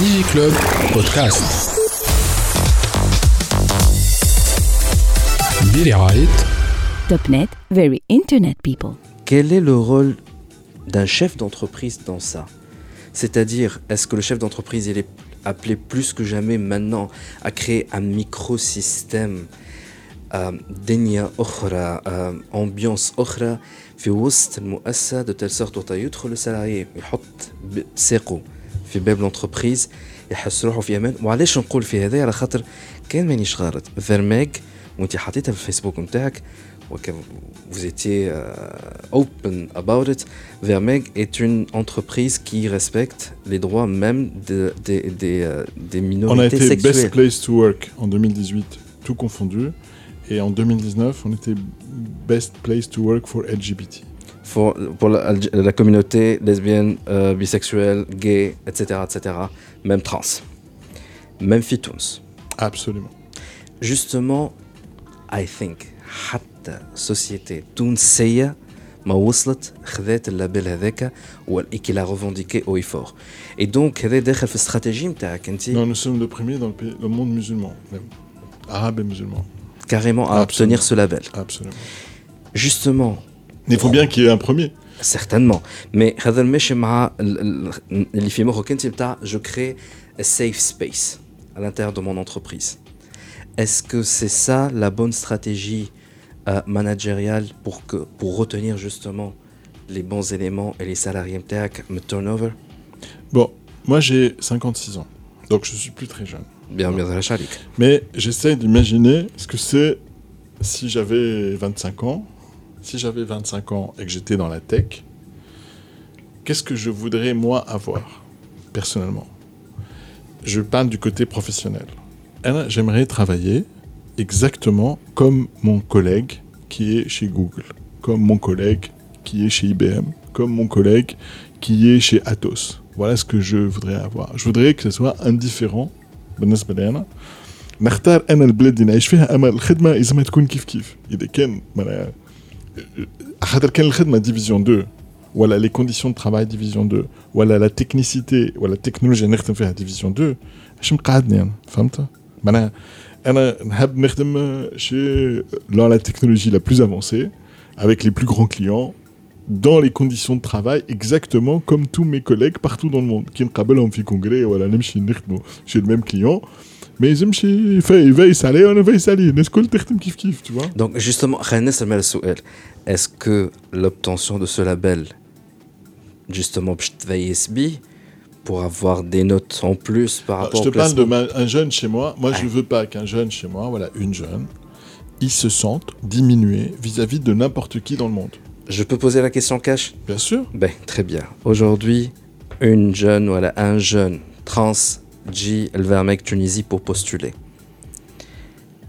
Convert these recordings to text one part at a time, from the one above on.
DigiClub Podcast برعاية TopNet, very internet people. Quel est le rôle d'un chef d'entreprise dans ça C'est-à-dire, est-ce que le chef d'entreprise il est appelé plus que jamais maintenant à créer un microsystème آه، دنيا اخرى آه، امبيونس اخرى في وسط المؤسسه دو تيل سورت وقت يدخل السالاري يحط ب- ساقه في باب لونتربريز يحس روحه في امان وعلاش نقول في هذا على خاطر كان مانيش غلط فيرماج وانت حطيتها في الفيسبوك نتاعك وكان vous étiez euh, open about it, Vermeg est une entreprise qui respecte les droits même de- des- des, euh, des On a minorités été sexuelles. Best Place to Work en 2018, tout confondu. Et en 2019, on était Best Place to Work for LGBT. pour, pour la, la communauté lesbienne, euh, bisexuelle, gay, etc., etc., même trans, même fitouns. Absolument. Justement, I think حتى société تونسية ما وصلت خذات اللابيل هذاك و- et qui l'a revendiqué haut et fort. Et donc هذا داخل في الاستراتيجية نتاعك انت Non, nous sommes le premier dans le, pays- le monde musulman, même. Arabe et musulman. carrément à Absolument. obtenir ce label. Absolument. Justement, Mais il faut bien qu'il y ait un premier. Certainement. Mais je crée un safe space à l'intérieur de mon entreprise. Est-ce que c'est ça la bonne stratégie euh, managériale pour, que, pour retenir justement les bons éléments et les salariés MTAC, me turnover Bon, moi j'ai 56 ans, donc je ne suis plus très jeune. Bien, bien, Mais j'essaie d'imaginer ce que c'est si j'avais 25 ans Si j'avais 25 ans et que j'étais dans la tech, qu'est-ce que je voudrais moi avoir, personnellement Je parle du côté professionnel. Alors, J'aimerais travailler exactement comme mon collègue qui est chez Google, comme mon collègue qui est chez IBM, comme mon collègue qui est chez Atos. Voilà ce que je voudrais avoir. Je voudrais que ce soit indifférent بالنسبه لي انا نختار انا البلاد اللي نعيش فيها اما الخدمه لازم تكون كيف كيف اذا كان معناها خاطر كان الخدمه ديفيزيون 2 ولا لي كونديسيون دو ترافاي ديفيزيون 2 ولا لا تكنيسيتي ولا التكنولوجيا اللي نخدم فيها ديفيزيون 2 اش مقعدني انا فهمت معناها انا نحب نخدم شي dans la technologie la plus avancée avec les plus grands clients dans les conditions de travail exactement comme tous mes collègues partout dans le monde. Qui me en fait congrès, voilà, même chez le même client. Mais je me fait veille salé, on veille salé. N'est-ce que le terme kiff kiff, tu vois? Donc justement, est-ce que l'obtention de ce label, justement, pour avoir des notes en plus par bah, rapport Alors, Je te parle d'un jeune chez moi. Moi, je ne veux pas qu'un jeune chez moi, voilà, une jeune, il se sente diminué vis-à-vis de n'importe qui dans le monde. Je peux poser la question cash Bien sûr. Ben, très bien. Aujourd'hui, une jeune, voilà, un jeune trans جي الفيرميك تونيزي pour postuler.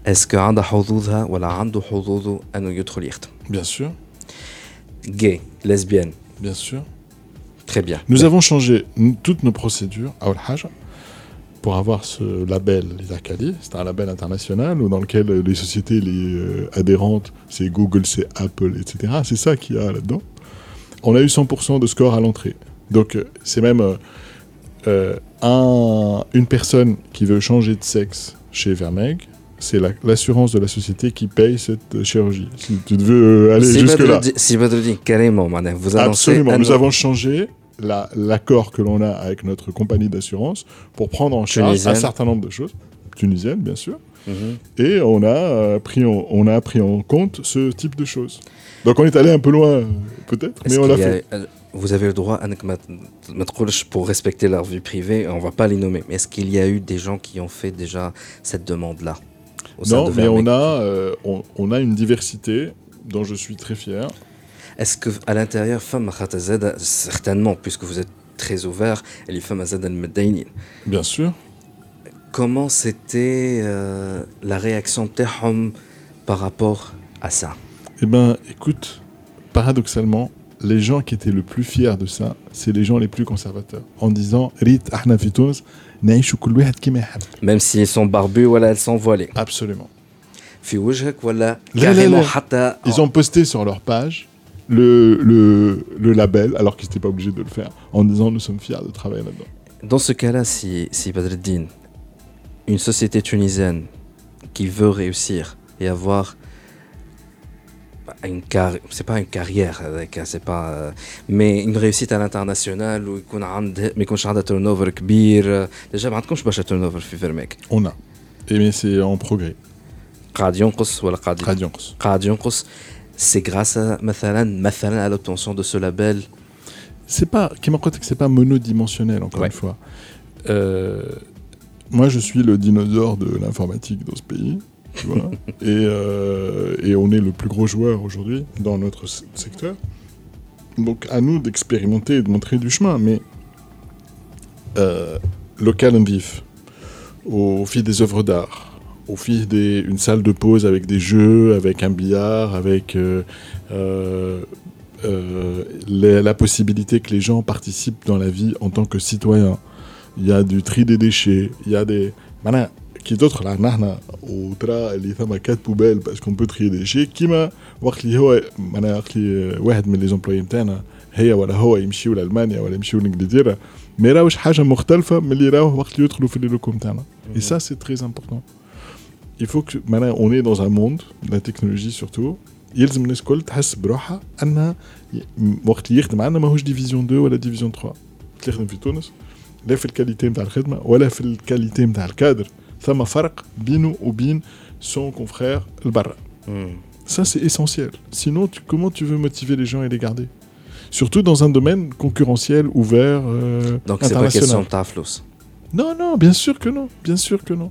Est-ce que عندها حظوظها ولا عنده حظوظه انه يدخل يخدم؟ Bien sûr. Gay, lesbienne, Bien sûr. très bien. Nous avons changé n- toutes nos procédures à Al-Hajj pour avoir ce label l'ISACALI. C'est un label international où- dans lequel les sociétés les, euh, adhérentes, c'est Google, c'est Apple, etc. C'est ça qu'il y a là-dedans. On a eu 100% de score à l'entrée. Donc euh, c'est même euh, un- une personne qui veut changer de sexe chez Vermeg. C'est la- l'assurance de la société qui paye cette chirurgie. Si tu veux aller Si jusque-là. Si carrément, vous annoncez Absolument. Nous avons changé la- l'accord que l'on a avec notre compagnie d'assurance pour prendre en charge Tunisienne. un certain nombre de choses. Tunisienne, bien sûr. Mhm. Et on a, euh, pris en, on a pris en compte ce type de choses. Donc on est allé un peu loin, peut-être, mais on l'a a- fait. euh, Vous avez le droit, pour respecter leur vie privée, on va pas les nommer, mais est-ce qu'il y a eu des gens qui ont fait déjà cette demande-là Non, mais on a, euh, on, on a une diversité dont je suis très fier. Est-ce que à l'intérieur, femme certainement, puisque vous êtes très ouvert, et les femmes Azad al-Meddainin Bien sûr. Comment c'était euh, la réaction de par rapport à ça? Eh bien, écoute, paradoxalement, les gens qui étaient le plus fiers de ça, c'est les gens les plus conservateurs, en disant Rit ahna Même s'ils sont barbus, voilà, elles sont voilées. Absolument. Ils ont posté sur leur page le, le, le label, alors qu'ils n'étaient pas obligés de le faire, en disant nous sommes fiers de travailler là-dedans. Dans ce cas-là, si, si Badreddin, une société tunisienne qui veut réussir et avoir une carrière, c'est pas une carrière, avec, c'est pas, euh, mais une réussite à l'international où يكون عنده ما يكونش عندها turn over كبير déjà ما عندكمش برشا turn over في فيرميك On a. Et mais c'est en progrès. قاعد ينقص ولا قاعد قاعد ينقص. قاعد ينقص c'est grâce à, Mathalan, à l'obtention de ce label C'est pas, Kemarkotek, c'est pas monodimensionnel, encore une fois. Euh, moi, je suis le dinosaure de l'informatique dans ce pays. Tu vois euh, et, on est le plus gros joueur aujourd'hui dans notre secteur. Donc, à nous d'expérimenter et de montrer du chemin. Mais euh, local and vif, au fil des œuvres d'art, au fil d'une salle de pause avec des jeux, avec un billard, avec euh, euh, euh, la, la possibilité que les gens participent dans la vie en tant que citoyens. Il y a du tri des déchets, il y a des... Voilà, qui d'autre là نحن وترى اللي ثم quatre poubelles parce qu'on peut trier des déchets كيما وقت اللي هو معناها وقت اللي واحد من لي زومبلوي نتاعنا هي ولا هو يمشيو لالمانيا ولا يمشيو لانجلترا ما يراوش حاجه مختلفه من اللي يراوه وقت اللي يدخلوا في لي لوكو نتاعنا et ça c'est très important il faut que maintenant on est dans un monde la technologie surtout يلزم الناس الكل تحس بروحها انها ي- وقت اللي يخدم عندنا ماهوش ديفيزيون 2 ولا ديفيزيون 3 اللي يخدم في تونس لا في الكاليتي نتاع الخدمه ولا في الكاليتي نتاع الكادر ثم فرق بينه وبين سون كونفرير البرا Hmm. ça c'est essentiel sinon tu- comment tu veux motiver les gens et les garder surtout dans un domaine concurrentiel ouvert euh, donc c'est pas international. question de ta flous Non, non, bien sûr que non, bien sûr que non.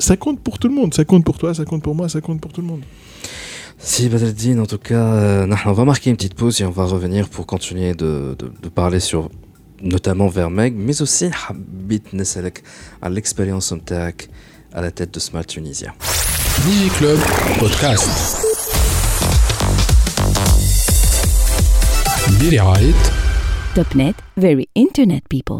ça compte pour tout le monde. Ça compte pour toi, ça compte pour moi, ça compte pour tout le monde. Si Badreddin, en tout cas, euh, on va marquer une petite pause et on va revenir pour continuer de, parler sur notamment Vermeg, mais aussi Habit à l'expérience Omtaak à la tête de Smart Tunisia. Digi Club Podcast. Billy Topnet, very internet people.